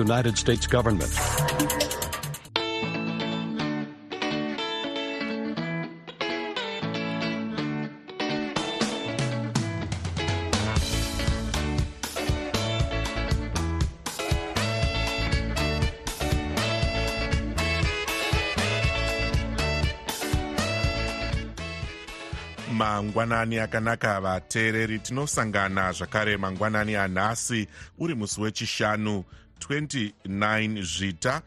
United States government. mangwanani akanaka vateereri tinosangana zvakare mangwanani anhasi uri musi wechishanu 29 zvita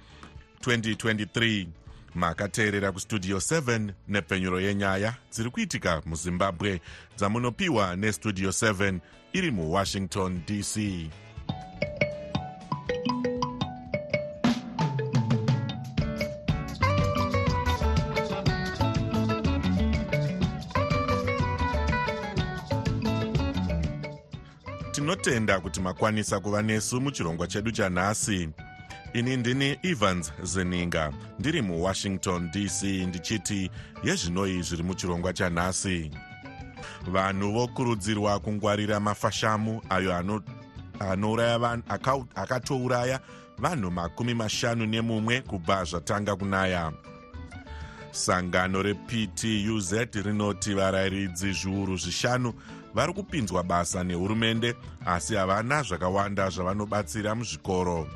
2023 makateerera kustudio 7 nepfenyuro yenyaya dziri kuitika muzimbabwe dzamunopiwa nestudio 7 iri muwashington dc tinotenda kuti makwanisa kuva nesu muchirongwa chedu chanhasi. Ini ndini evans zeninga ndiri muwashington dc ndichiti yezvinoi zviri muchirongwa chanhasi. Vanhu vokurudzirwa kungwarira mafashamu ayo akatouraya vanhu makumi mashanu nemumwe kubva zvatanga kunaya. Sangano reptuz rinoti varayiridzi zviuru zvishanu vari kupinzwa basa nehurumende asi havana zvakawanda zvavanobatsira muzvikoro.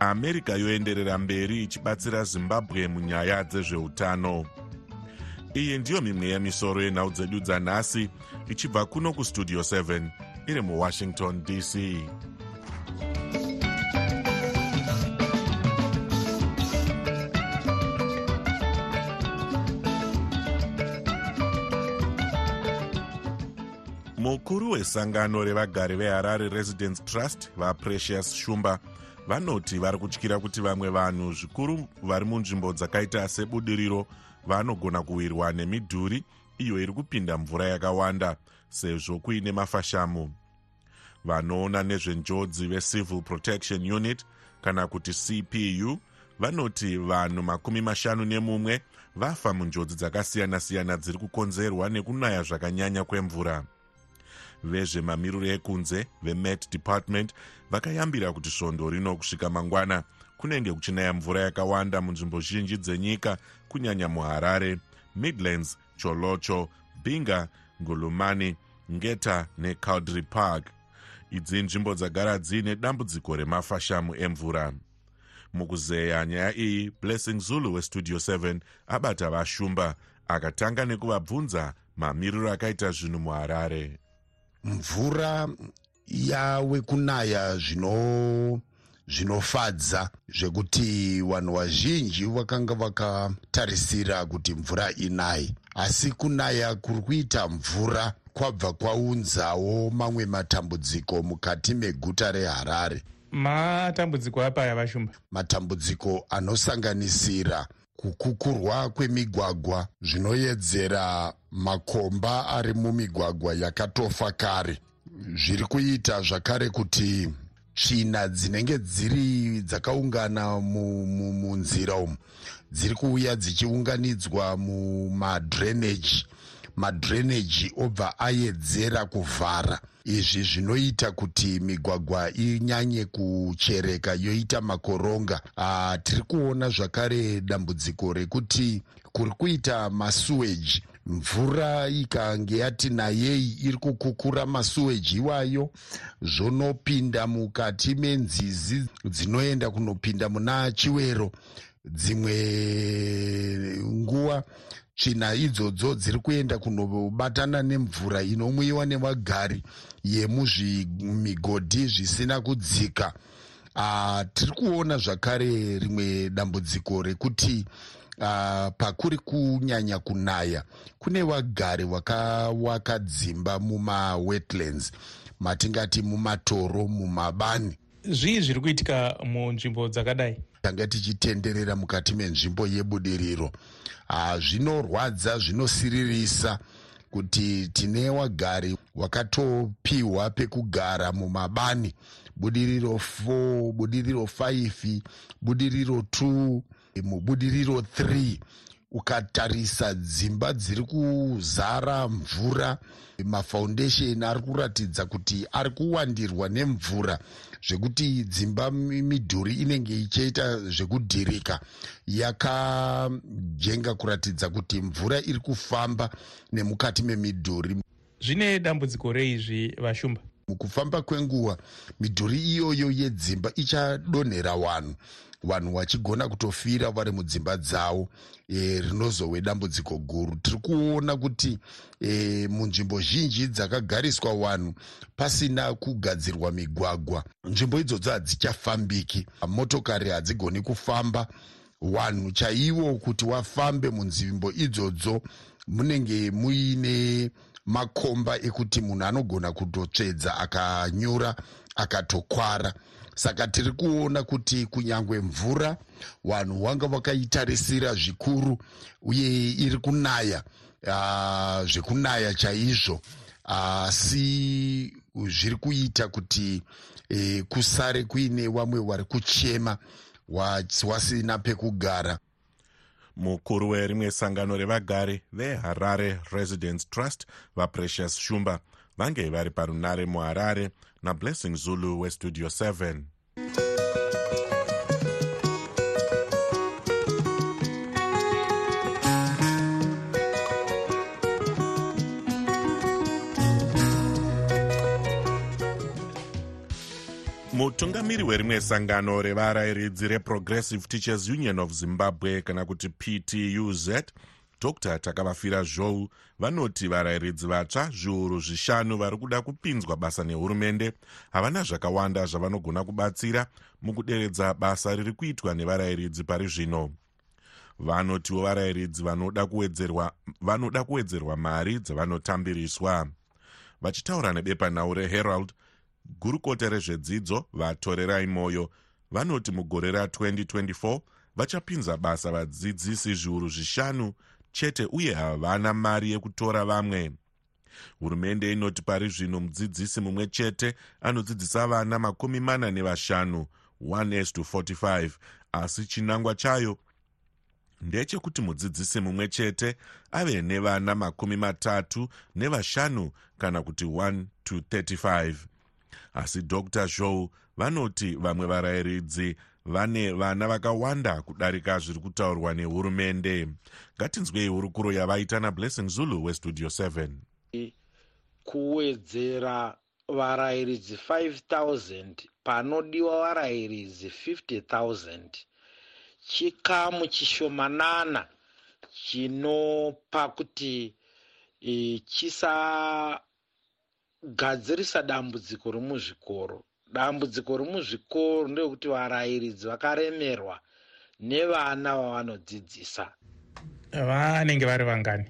America yoenderera mberi ichibatsira zimbabwe munyaya dzezveutano. Iyi ndiyo mimwe yemisoro yenhau dzedu dzanhasi ichibva kuno kustudio 7 iri muwashington dc mukuru wesangano revagari veharare residence trust vaprecious shumba vanoti vari kutyira kuti vamwe vanhu zvikuru vari munzvimbo dzakaita sebudiriro vanogona kuwirwa nemidhuri iyo iri kupinda mvura yakawanda sezvo kuine mafashamu. Vanoona nezvenjodzi vecivil protection unit kana kuti cpu vanoti vanhu makumi mashanu nemumwe vafa munjodzi dzakasiyana-siyana dziri kukonzerwa nekunaya zvakanyanya kwemvura vezvemamiriro ekunze vemet department vakayambira kuti svondo rino kusvika mangwana kunenge kuchinaya mvura yakawanda munzvimbo zhinji dzenyika kunyanya muharare midlands cholocho binga ngulumani ngeta necaudry park. Idzi nzvimbo dzagara dziine dambudziko remafashamu emvura. Mukuzeya nyaya iyi blessing zulu westudio 7 abata vashumba akatanga nekuvabvunza mamiriro akaita zvinhu muharare mvura yave kunaya zvino zvinofadza zvekuti vanhu vazhinji vakanga vakatarisira kuti mvura inaye. Asi kunaya kuri kuita mvura kwabva kwaunzawo mamwe matambudziko mukati meguta reharare. Matambudziko apaya vashumba matambudziko anosanganisira kukukurwa kwemigwagwa zvinoyedzera makomba ari mumigwagwa yakatofa kare. Zviri kuita zvakare kuti tsvina dzinenge dziri dzakaungana munzira umu dziri kuuya dzichiunganidzwa mumadreneji madreneji obva ayedzera kuvhara. Izvi zvinoita kuti migwagwa inyanye kuchereka yoita makoronga. Uh, tiri kuona zvakare dambudziko rekuti kuri kuita masuweji mvura ikange yati nayei iri kukukura masuweji iwayo zvonopinda mukati menzizi dzinoenda kunopinda muna chiwero. Dzimwe nguva tsvina idzodzo dziri kuenda kunobatana nemvura inomwiwa nevagari yemuzvimigodhi zvisina kudzika. Uh, tiri kuona zvakare rimwe dambudziko rekuti uh, pakuri kunyanya kunaya kune vagari vakawaka dzimba mumawetlands matingati mumatoro mumabani. Zvii zviri kuitika munzvimbo dzakadai? Tanga tichitenderera mukati menzvimbo yebudiriro zvinorwadza zvinosiririsa kuti tine wagari wakatopiwa pekugara mumabani. Budiriro 4 budiriro 5 budiriro 2 mubudiriro 3 ukatarisa dzimba dziri kuzara mvura. Mafoundation ari kuratidza kuti ari kuwandirwa nemvura zvekuti dzimba midhuri inenge ichiita zvekudhirika. Yakajenga kuratidza kuti mvura iri kufamba nemukati memidhuri. Zvine dambudziko reizvi vashumba? Mukufamba kwenguva midhuri iyoyo yedzimba ichadonhera vanhu vanhu vachigona kutofira vari mudzimba dzavo e, rinozove dambudziko guru. Tiri kuona kuti e, munzvimbo zhinji dzakagariswa vanhu pasina kugadzirwa migwagwa. Nzvimbo idzodzo hadzichafambiki motokari hadzigoni kufamba. Vanhu chaivo kuti wafambe munzvimbo idzodzo munenge muine makomba ekuti munhu anogona kutotsvedza akanyura akatokwara. Saka tiri kuona kuti kunyange mvura vanhu vanga vakaitarisira zvikuru uye iri kunaya uh, zvekunaya chaizvo. Asi uh, zviri kuita kuti uh, kusare kuine vamwe vari kuchema wasina pekugara. Mukuru werimwe sangano revagari veharare residence trust vaprecious shumba vange vari parunare muharare nablessing zulu westudio 7 mutungamiri werimwe sangano revarayiridzi reprogressive teachers union of zimbabwe kana kuti ptuz dr. Takavafira zhou vanoti varayiridzi vatsva zviuru zvishanu vari kuda kupinzwa basa nehurumende. Havana zvakawanda zvavanogona kubatsira mukuderedza basa riri kuitwa nevarayiridzi pari zvino. Vanotiwo varayiridzi vanoda kuwedzerwa mari dzavanotambiriswa. Vachitaura nebepanhau reherald gurukota rezvedzidzo vatorerai mwoyo vanoti mugore ra2024 vachapinza basa vadzidzisi zviuru zvishanu chete uye havana mari yekutora vamwe. Hurumende inoti pari zvino mudzidzisi mumwe chete anodzidzisa vana makumi mana nevashanu 145 asi chinangwa chayo ndechekuti mudzidzisi mumwe chete ave nevana makumi matatu nevashanu kana kuti 1 to 35 asi dr show vanoti vamwe varayiridzi vane vana vakawanda kudarika zviri kutaurwa nehurumende. Ngatinzwei hurukuro yavaita nablessing zulu westudio 7 kuwedzera varayiridzi 5000 panodiwa varayiridzi 50000 chikamu chishomanana chinopa kuti e, chisa gadzirisa dambudziko remuzvikoro dambudziko remuzvikoro ndeyekuti varayiridzi vakaremerwa nevana vavanodzidzisa. Vanenge vari vangani.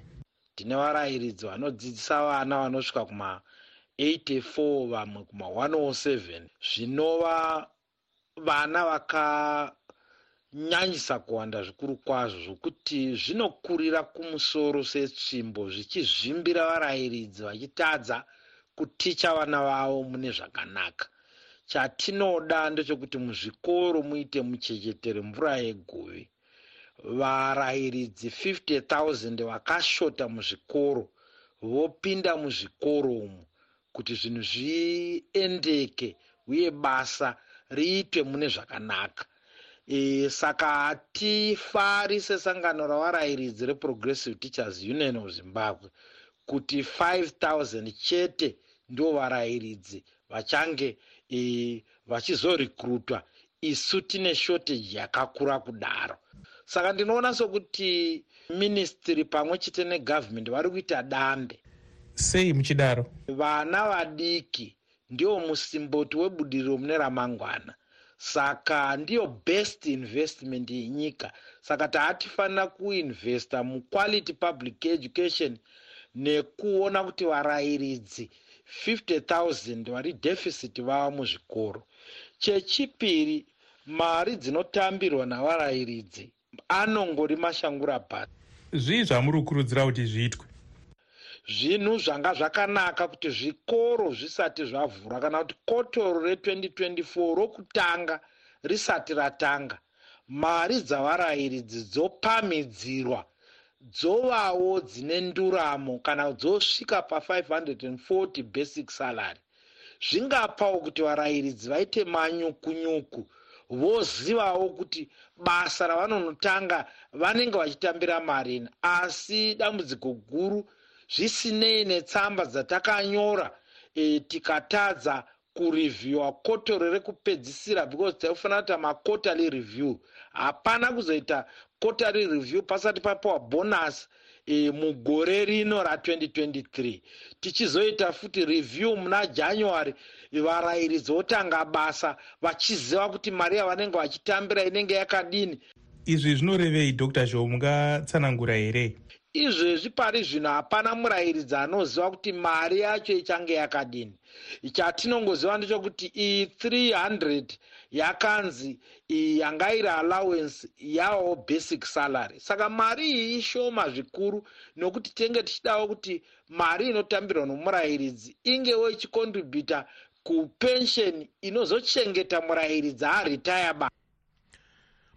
Tine varayiridzi vanodzidzisa vana vanosvika kuma84 vamwe kuma107 zvinova vana vakanyanyisa kuwanda zvikuru kwazvo zvokuti zvinokurira kumusoro setsvimbo zvichizvimbira varayiridzi vachitadza kuticha vana vavo mune zvakanaka chatinoda ndechekuti muzvikoro muite muchechetere mvura yeguvi varayiridzi 50 000 vakashota muzvikoro vopinda muzvikoro umu kuti zvinhu zviendeke uye basa riitwe mune zvakanaka. E, saka hatifari sesangano ravarayiridzi reprogressive teachers union of zimbabwe kuti 5000 chete ndo varayiridzi vachange e, vachizorekrutwa isu tine shotage yakakura kudaro. Saka ndinoona sokuti ministry pamwe chete negavhmendi vari kuita dambe sei muchidaro? Vana vadiki ndio musimboti webudiriro mune ramangwana. Saka ndiyo best investment yenyika. Saka taatifanira kuinvesta muquality public education nekuona kuti varayiridzi 50 vari deficit vava muzvikoro. Chechipiri mari dzinotambirwa navarayiridzi anongori mashangura bhasi zvii zvamuri kukurudzira kuti zviitwe? Zvinhu zvanga zvakanaka kuti zvikoro zvisati zvavhura kana kuti kotoro re2024 rokutanga risati ratanga mari dzavarayiridzi dzopamidzirwa dzovawo dzine nduramo kana dzosvika pa540 basic salary. Zvingapawo kuti varayiridzi vaite manyukunyuku vozivawo kuti basa ravanonotanga vanenge vachitambira marini asi dambudziko guru zvisinei netsamba dzatakanyora e, tikatadza kurevhiewa kotoro rekupedzisira because taifanira kuita maquarterly review. Hapana kuzoita quarterly review pasati papiwa bonus e, mugore rino ra2023 tichizoita futi review muna january varayiridzi votanga basa vachiziva kuti mari yavanenge vachitambira inenge yakadini. Izvi zvinorevei dr zhou mungatsanangura here izvezvi pari zvino hapana murayiridzi anoziva kuti mari yacho ichange yakadini. Chatinongoziva ndechokuti iyi 300 yakanzi yanga iri allowance yavawo basic salary. Saka mari iyi ishoma zvikuru nokuti tenge tichidawo kuti mari inotambirwa nomurayiridzi ingewo ichikontributa kupensheni inozochengeta murayiridzi aritaya ba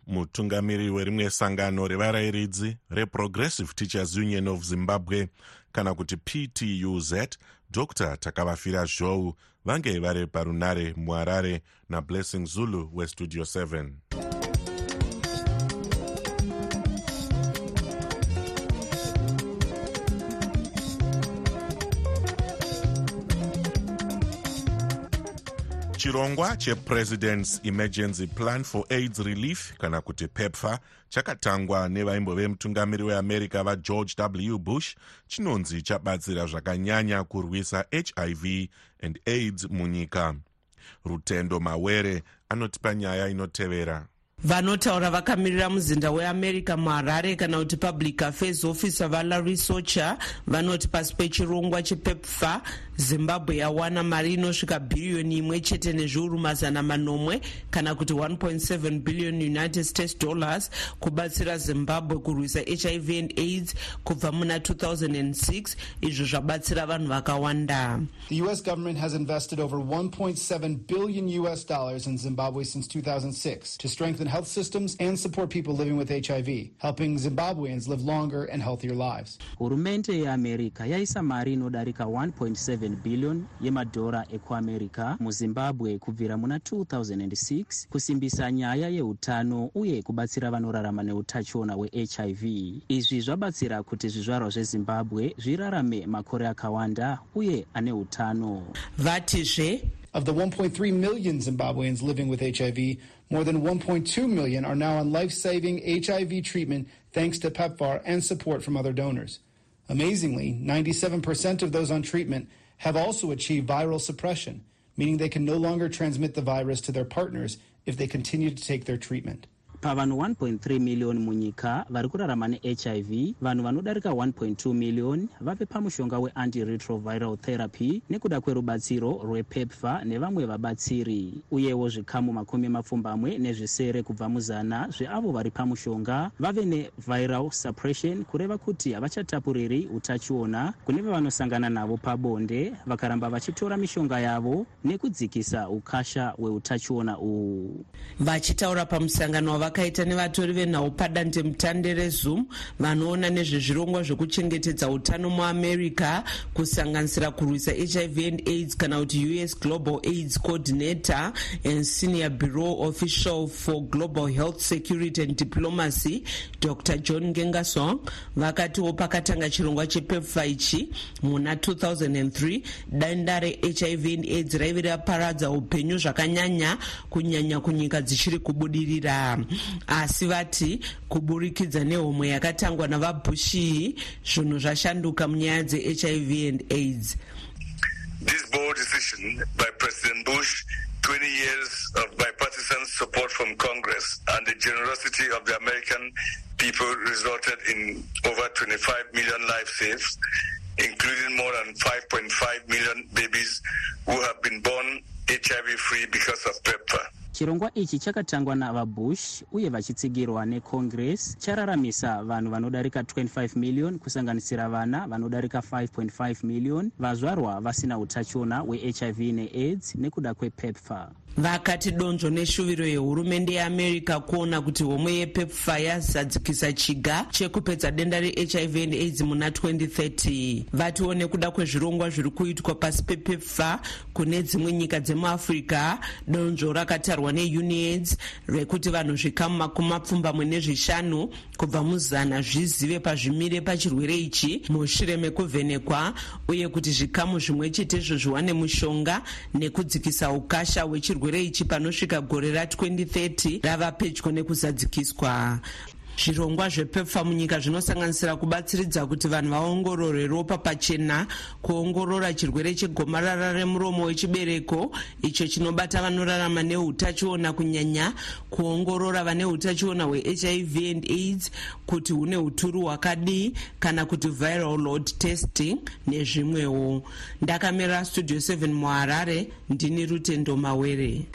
mutungamiri werimwe sangano revarayiridzi reprogressive teachers union of zimbabwe kana kuti ptuz dr takavafira zhou vange vari parunare muharare nablessing zulu westudio 7 chirongwa chepresident's emergency plan for aids relief kana kuti pepfa chakatangwa nevaimbove mutungamiri weamerica vageorge w. Bush chinonzi chabatsira zvakanyanya kurwisa hiv and aids munyika. Rutendo mawere anotipa nyaya inotevera vanotaura vakamirira muzinda weamerica muharare kana kuti public affairs officer valarry socher vanoti pasi pechirongwa chepepfa zimbabwe yawana mari inosvika bhiriyoni imwe chete nezviuru mazana manomwe kana kuti 1.7 billion united states dollars kubatsira zimbabwe kurwisa hiv and aids kubva muna 2006 izvo zvabatsira vanhu vakawanda. The us government has invested over 1.7 billion us dollars in zimbabwe since 2006 to strengthen health systems and support people living with hiv helping zimbabweans live longer and healthier lives. Hurumende yeamerica yaisa mari inodarika 1.7 7 billion yemadhora ekuamerica muzimbabwe kubvira muna 2006 kusimbisa nyaya yeutano uye kubatsira vanorarama neutachiona hwehiv izvi zvabatsira kuti zvizvarwa zvezimbabwe zvirarame makore akawanda uye ane utano. Vatizve Of the 1.3 million Zimbabweans living with HIV, more than 1.2 million are now on life saving HIV treatment thanks to PEPFAR and support from other donors. Amazingly, 97% of those on treatment have also achieved viral suppression, meaning they can no longer transmit the virus to their partners if they continue to take their treatment. Pavanhu 1.3 miliyoni munyika vari kurarama nehiv vanhu vanodarika 1.2 miliyoni vave pamushonga weantiretroviral therapy nekuda kwerubatsiro rwepepfa nevamwe vabatsiri. Uyewo zvikamu makumi mapfumbamwe nezvisere kubva muzana zveavo vari pamushonga vave neviral suppression kureva kuti havachatapuriri utachiona kune vavanosangana navo pabonde vakaramba vachitora mishonga yavo nekudzikisa ukasha hweutachiona uhu. Vachitaura pamusangano wava vakaita nevatori venhau padandemutande rezoom vanoona nezvezvirongwa zvekuchengetedza utano muamerica kusanganisira kurwisa hiv and aids kana kuti us global aids coordinator and senior bureau official for global health security and diplomacy dr john gengasong vakatiwo pakatanga chirongwa chepepfa ichi muna 2003 danda rehiv and aids raive raparadza upenyu zvakanyanya kunyanya kunyika dzichiri kubudirira asi vati kuburikidza nehomwe yakatangwa navabushi zvinhu zvashanduka munyaya dzehiv and aids This bold decision by President Bush 20 years of bipartisan support from Congress and the generosity of the American people resulted in over 25 million lives saved, including more than 5.5 million babies who have been born HIV free because of PEPFAR. Chirongwa ichi chakatangwa navabush uye vachitsigirwa necongress chararamisa vanhu vanodarika 25 million kusanganisira vana vanodarika 5.5 million vazvarwa vasina utachiona hwehiv neaids nekuda kwepepfa vakati donzvo neshuviro yehurumende yeamerica kuona kuti homwe yepepfa yazadzikisa chiga chekupedza denda rehiv and aids muna 2030 vatiwo nekuda kwezvirongwa zviri kuitwa pasi pepepfa kune dzimwe nyika dzemuafrica donzvo rakatarwa neuniaids rekuti vanhu zvikamu makumi mapfumbamwe nezvishanu kubva muzana zvizive pazvimire pachirwere ichi mushure mekuvhenekwa uye kuti zvikamu zvimwe chetezvo zviwane mushonga nekudzikisa ukasha hwechirwere chirwere ichi panosvika gore ra2030 rava pedyo nekuzadzikiswa zvirongwa zvepepfa munyika zvinosanganisira kubatsiridza kuti vanhu vaongorore ropa pachena kuongorora chirwere chegomarara remuromo wechibereko icho chinobata vanorarama neutachiona kunyanya kuongorora vane utachiona hwehiv and aids kuti hune uturu hwakadii kana kuti viral load testing nezvimwewo. Ndakamira studio 7 muharare ndini rutendo mawere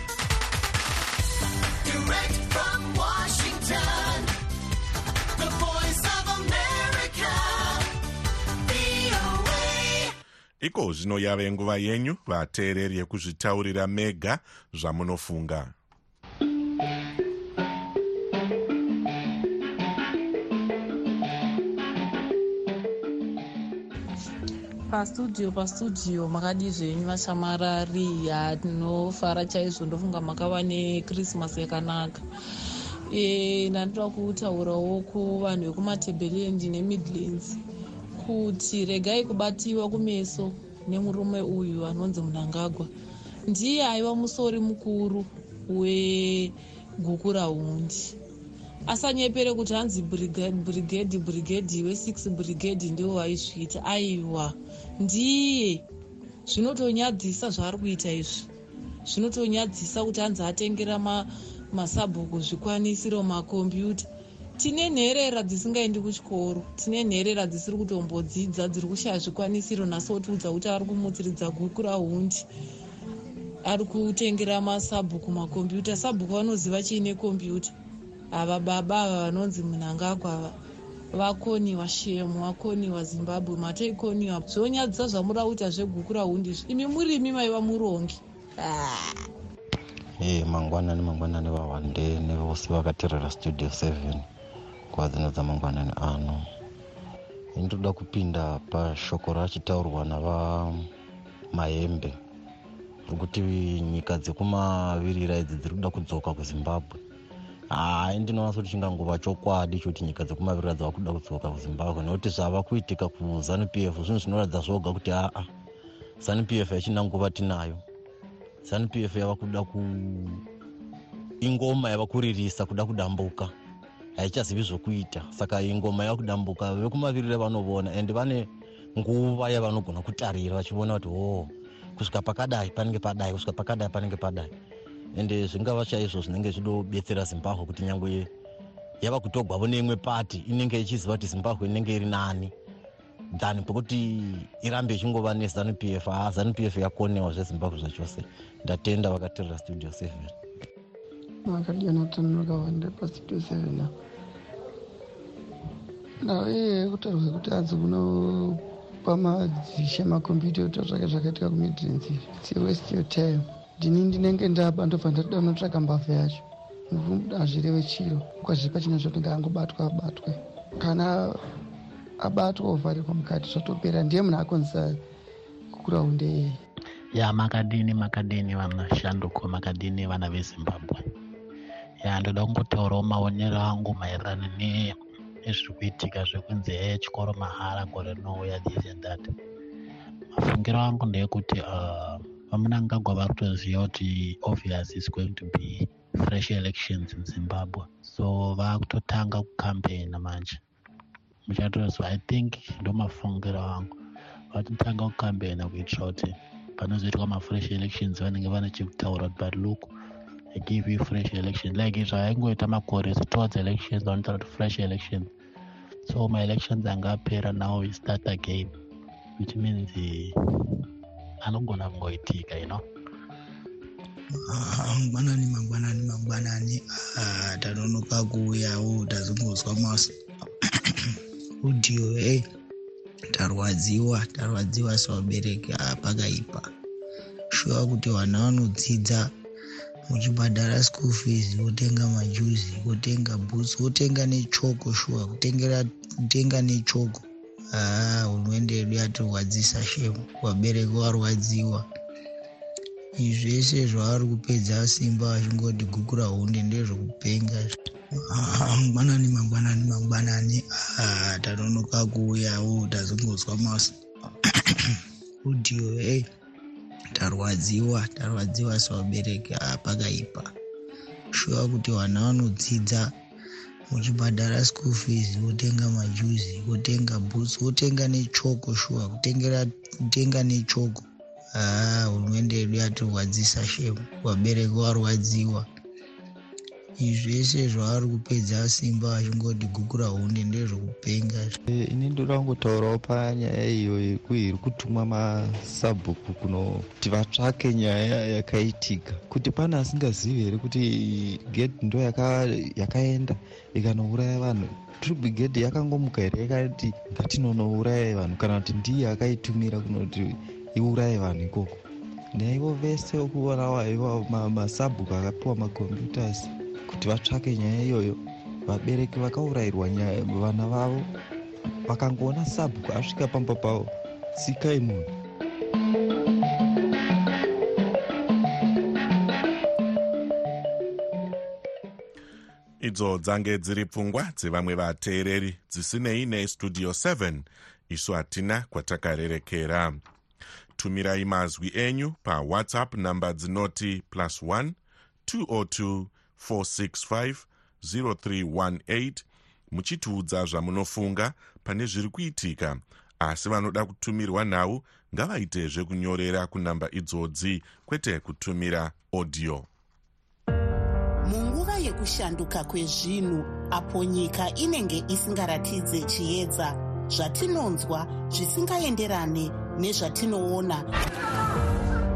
iko zvino yave nguva yenyu vateereri yekuzvitaurira mega zvamunofunga. Pastudio pastudio makadi zvenyu vachamarari yatinofara chaizvo ndofunga makava nekrismas yakanaka. E, ndandoda kutaurawo kuvanhu vekumatebelendi nemidlands kuti regai kubatiwa kumeso nemurume uyu anonzi munangagwa ndiye aiva musori mukuru weguku rahundi asanyepere kuti hanzi brigedi brigedi we6 brigedi ndiwo vaizviita aiwa. Ndiye. Zvinotonyadzisa zvaari kuita izvi. Zvinotonyadzisa kuti hanzi atengera masabhuku zvikwanisiro makombiyuta tine nherera dzisingaendi kuchikoro. Tine nherera dzisiri kutombodzidza dziri kushaya zvikwanisiro nhasi otiudza kuti ari kumutsiridza guku rahundi. Ari kutengera masabhuku makombiyuta. Sabhuku vanoziva chiine kombiyuta ava baba ava vanonzi munhangagwa ava. Vakoniwa shemu vakoniwa zimbabwe matoikoniwa zvonyadzisa zvamura kuita zveguku rahundi izvi. Imi murimi maiva murongi. E mangwanani mangwanani vawande nevose vakateerera studio seven nguva dzino dzamangwanani ano. Indoda kupinda pashoko rachitaurwa navamahembe rokuti nyika dzekumavirira idzi dziri kuda kudzoka kuzimbabwe. Hai ndinoona sekuti chingangova chokwadi chokuti nyika dzekumavirira dzava kuda kudzoka kuzimbabwe. Nekuti zvava kuitika kuzanup f zvinhu zvinoratidza zvoga kuti aa zanup f yachina nguva tinayo. Zanup f yava kuda ku ingoma yava kuririsa kuda kudambuka haichazivi zvokuita. Saka ingoma yava kudambuka vekumavirire vanovona ende vane nguva yavanogona kutarira vachiona kuti o kusvika pakadai panenge padai kusvika pakadai panenge padai. Ende zvingava chaizvo zvinenge zvidobetsera zimbabwe kuti nyange yava kutogwavo neimwe pati inenge ichiziva kuti zimbabwe inenge iri nani. Than pekuti irambe ichingova nezanup f ha zanup f yakonewa zvezimbabwe zvachose. Ndatenda vakateerera studio seven makadiyanatanokawanda pastudio seven nawe kutaurwa kuti hanzi kunopa madzisha makombiyuta ekutotsvaka zvakaitika kumidlands its a waste your time. Ndini ndinenge ndaba ndobva ndatoda kunotsvaka mbavha yacho. Hazvireve chiro kwazviri pachina zvatinge angobatwa abatwe. Kana abatwa ovharirwa mukati zvatopera ndiye munhu akonzisa kukuraunde yeye ya makadini makadini vana shanduko makadini vana vezimbabwe ya ndoda kungotaurawo maonero angu maererano nezviri kuitika zvekunzi heye chikoro mahara gore rinouya this and that. Mafungiro angu ndeyekuti uh, vamunangagwa vari kutoziva kuti obvious is going to be fresh elections in zimbabwe. So vakutotanga kucampaigna manje. Muchatoziva i think ndo mafungiro angu. Vatotanga kucampaigna kuitira kuti panozoitwa mafresh elections vanenge vane chekutaura but look give you fresh elections like zvaingoita makore towards elections don't fresh elections so maelections angapera now we start again. Which means anogona kungoitika you know? Mangwanani mangwanani mangwanani. Ah, tanonoka kuuyawo tazongozwa maso udhiyo e tarwadziwa tarwadziwa sevabereki apakaipa shuwa kuti vana vanodzidza muchibhadhara school fees wotenga majuzi wotenga boots wotenga nechoko shuwa kutenga nechoko. Haa hurumende yedu yatirwadzisa shemu vabereki varwadziwa. Izvi zvese zvavari kupedza simba vachingoti gukura hunde ndezvokupenga mangwanani mangwanani mangwanani. Tanonoka kuuyawo tazongozwa maso udhiyo e tarwadziwa tarwadziwa sevabereki pakaipa. Shuwa kuti vana vanodzidza muchibhadhara school fees wotenga majuzi wotenga boots wotenga nechoko shuwa kutenga nechoko. Haa hurumende yedu yatirwadzisa shemu vabereki varwadziwa izvi zvese zvavari kupedza simba vachingoti gukura hunde ndezvokupenga ini ndoda kungotaurawo panyaya iyo yekuiri kutumwa masabhuku kunoti vatsvake nyaya yakaitika. Kuti pane asingazivi here kuti ged ndo yakaenda ikanouraya vanhu? Tribigedi yakangomuka here yakati ngatinonouraya vanhu? Kana kuti ndiye akaitumira kunoti iuraye vanhu ikoko? Naivo vese okuonawa iva masabhuku akapiwa macomputers kuti vatsvake nyaya iyoyo. Vabereki vakaurayirwa vana vavo. Vakangoona sabhuku asvika pamba pavo. Tsikai munhu. Idzo dzange dziri pfungwa dzevamwe vateereri. Dzisinei nestudio 7 isu hatina kwatakarerekera. Tumirai mazwi enyu pawhatsapp namba dzinoti plus 1 202 465 0318 muchitiudza zvamunofunga pane zviri kuitika asi vanoda kutumirwa nhau ngavaite zvekunyorera kunamba idzodzi kwete kutumira audio. Munguva yekushanduka kwezvinhu apo nyika inenge isingaratidze chiedza zvatinonzwa zvisingaenderane nezvatinoona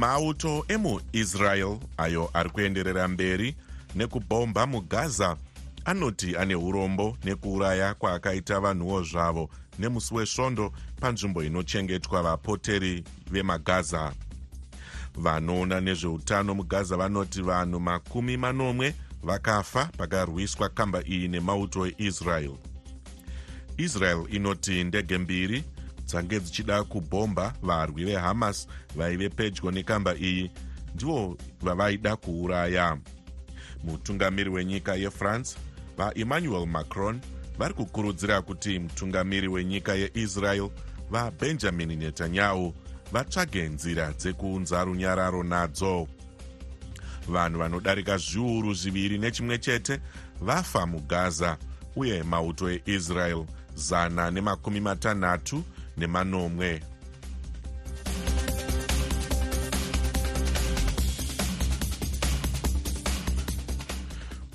mauto emuisrael ayo ari kuenderera mberi nekubhomba mugaza anoti ane urombo nekuuraya kwaakaita vanhuwo zvavo nemusi wesvondo panzvimbo inochengetwa vapoteri vemagaza. Vanoona nezveutano mugaza vanoti vanhu makumi manomwe vakafa pakarwiswa kamba iyi nemauto eisrael. Israel inoti ndege mbiri dzange dzichida kubhomba varwi vehamas vaive pedyo nekamba iyi ndivo vavaida kuuraya. Mutungamiri wenyika yefrance vaemmanuel macron vari kukurudzira kuti mutungamiri wenyika yeisrael vabenjamin netanyahu vatsvage nzira dzekuunza runyararo nadzo. Vanhu vanodarika zviuru zviviri nechimwe chete vafa mugaza uye mauto eisrael zana nemakumi matanhatu nemanomwe.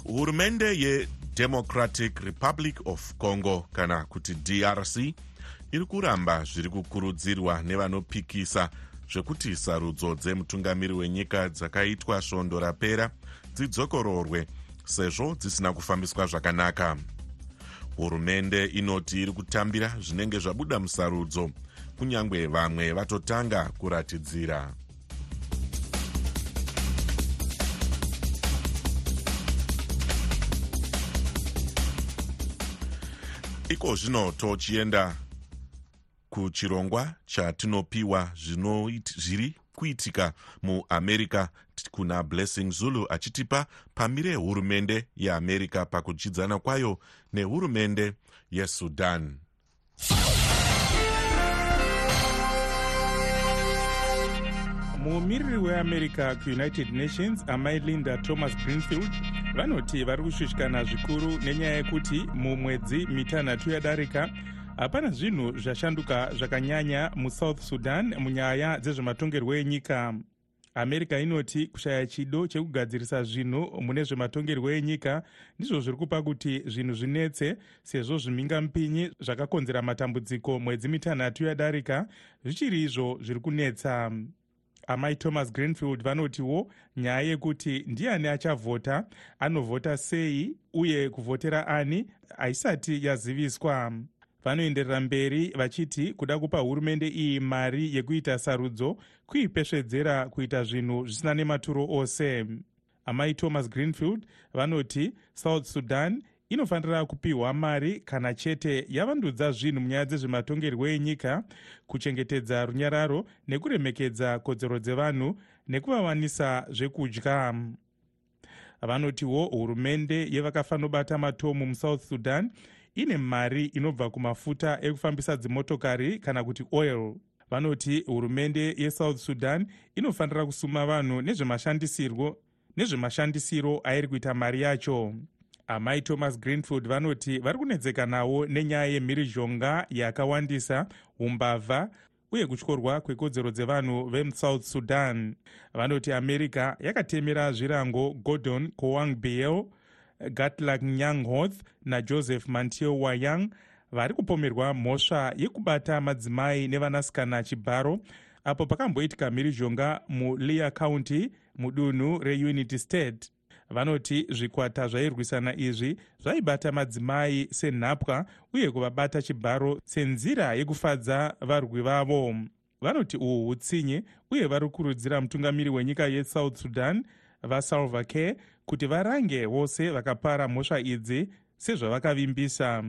Hurumende yedemocratic republic of congo kana kuti drc iri kuramba zviri kukurudzirwa nevanopikisa zvekuti sarudzo dzemutungamiri wenyika dzakaitwa svondo rapera dzidzokororwe sezvo dzisina kufambiswa zvakanaka hurumende inoti iri kutambira zvinenge zvabuda musarudzo kunyange vamwe vatotanga kuratidzira. Iko zvino tochienda kuchirongwa chatinopiwa zviri kuitika muamerica kuna blessing zulu achitipa pamire hurumende yeamerica pakudyidzana kwayo nehurumende yesudan mumiriri weamerica kuunited nations amai linda thomas greenfield vanoti vari kushushikana zvikuru nenyaya yekuti mumwedzi mitanhatu yadarika hapana zvinhu zvashanduka zvakanyanya musouth sudan munyaya dzezvematongerwo enyika america inoti kushaya chido chekugadzirisa zvinhu mune zvematongerwo enyika ndizvo zviri kupa kuti zvinhu zvinetse sezvo zvimhingamupinyi zvakakonzera matambudziko mwedzi mitanhatu yadarika zvichiri izvo zviri kunetsa. Amai thomas greenfield vanotiwo nyaya yekuti ndiani achavhota? Anovhota sei? Uye kuvhotera ani? Haisati yaziviswa vanoenderera mberi vachiti kuda kupa hurumende iyi mari yekuita sarudzo kuipesvedzera kuita zvinhu zvisina nematuro ose. Amai thomas greenfield vanoti south sudan inofanira kupiwa mari kana chete yavandudza zvinhu munyaya dzezvematongerwo enyika kuchengetedza runyararo nekuremekedza kodzero dzevanhu nekuvawanisa zvekudya. Vanotiwo hurumende yevakafanobata matomu musouth sudan ine mari inobva kumafuta ekufambisa dzimotokari kana kuti oil. Vanoti hurumende yesouth sudan inofanira kusuma vanhu nezvemashandisirwo nezvemashandisiro airi kuita mari yacho. Amai thomas greenfield vanoti vari kunetseka nawo nenyaya yemhirizhonga yakawandisa umbavha uye kutyorwa kwekodzero dzevanhu vemusouth sudan. Vanoti america yakatemera zvirango gordon coang biel gatlak nyanghoth najoseph mantio wayang vari kupomerwa mhosva yekubata madzimai nevanasikana chibharo apo pakamboitika mhirizhonga mulear county mudunhu reunity state. Vanoti zvikwata zvairwisana izvi zvaibata madzimai senhapwa uye kuvabata chibharo senzira yekufadza varwi vavo. Vanoti uhu hutsinye uye vari kukurudzira mutungamiri wenyika yesouth sudan vasalva care kuti varange vose vakapara mhosva idzi sezvavakavimbisa.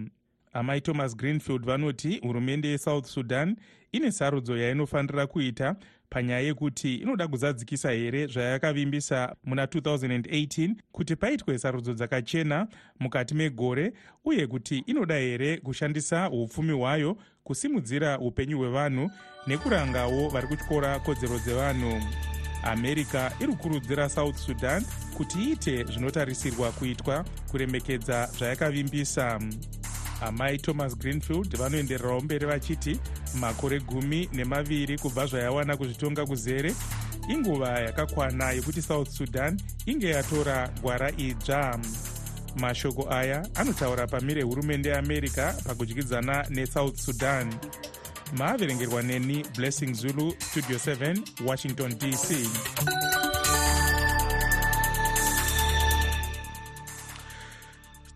Amai thomas greenfield vanoti hurumende yesouth sudan ine sarudzo yainofanira kuita panyaya yekuti inoda kuzadzikisa here zvayakavimbisa muna 2018 kuti paitwe sarudzo dzakachena mukati megore uye kuti inoda here kushandisa upfumi hwayo kusimudzira upenyu hwevanhu nekurangawo vari kutyora kodzero dzevanhu america iri kukurudzira south sudan kuti iite zvinotarisirwa kuitwa kuremekedza zvayakavimbisa amai thomas greenfield vanoendererawo mberi vachiti makore gumi nemaviri kubva zvayawana kuzvitonga kuzere inguva yakakwana yekuti south sudan inge yatora gwara idzva. Mashoko aya anotaura pamire hurumende yeamerica pakudyidzana nesouth sudan maaverengerwa neni blessing zulu studio 7 washington dc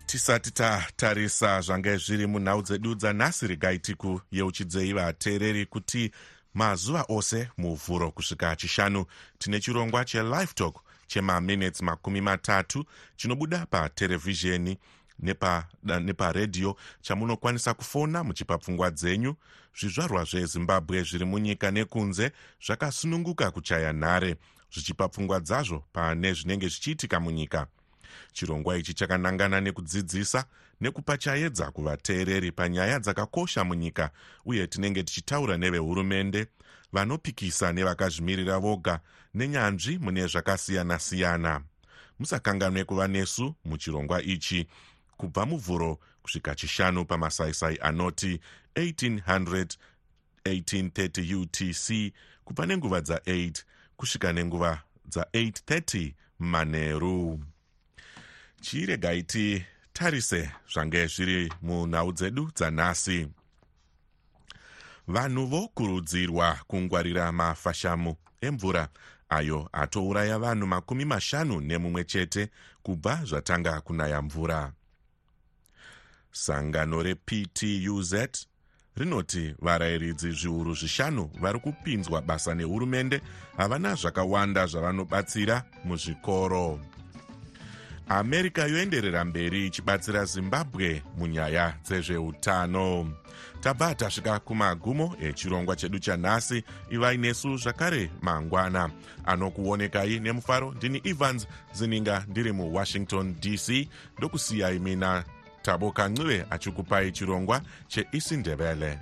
tisati tatarisa zvange zviri munhau dzedu dzanhasi regai tikuyeuchidzei vateereri kuti mazuva ose muvhuro kusvika chishanu. Tine chirongwa chelife talk chemaminutes makumi matatu chinobuda paterevhizheni neparedhiyo nepa chamunokwanisa kufona muchipa pfungwa dzenyu. Zvizvarwa zvezimbabwe zviri munyika nekunze zvakasununguka kuchaya nhare zvichipa pfungwa dzazvo pane zvinenge zvichiitika munyika. Chirongwa ichi chakanangana nekudzidzisa nekupa chaedza kuvateereri panyaya dzakakosha munyika uye tinenge tichitaura nevehurumende vanopikisa nevakazvimirira voga nenyanzvi mune zvakasiyana-siyana. Musakanganwe kuva nesu muchirongwa ichi kubva muvhuro kusvika chishanu pamasaisai anoti 1800 1830 utc kubva nenguva dza8 kusvika nenguva dza830 manheru chiregai titarise zvange zviri munhau dzedu dzanhasi. Vanhu vokurudzirwa kungwarira mafashamu emvura ayo atouraya vanhu makumi mashanu nemumwe chete kubva zvatanga kunaya mvura sangano reptuz rinoti varayiridzi zviuru zvishanu vari kupinzwa basa nehurumende havana zvakawanda zvavanobatsira muzvikoro. America yoenderera mberi ichibatsira zimbabwe munyaya dzezveutano. Tabva tasvika kumagumo echirongwa chedu chanhasi ivai nesu zvakare mangwana. Anokuonekai nemufaro ndini evans zininga ndiri muwashington dc ndokusiyai mina thabo kancube achikupai chirongwa cheisindebele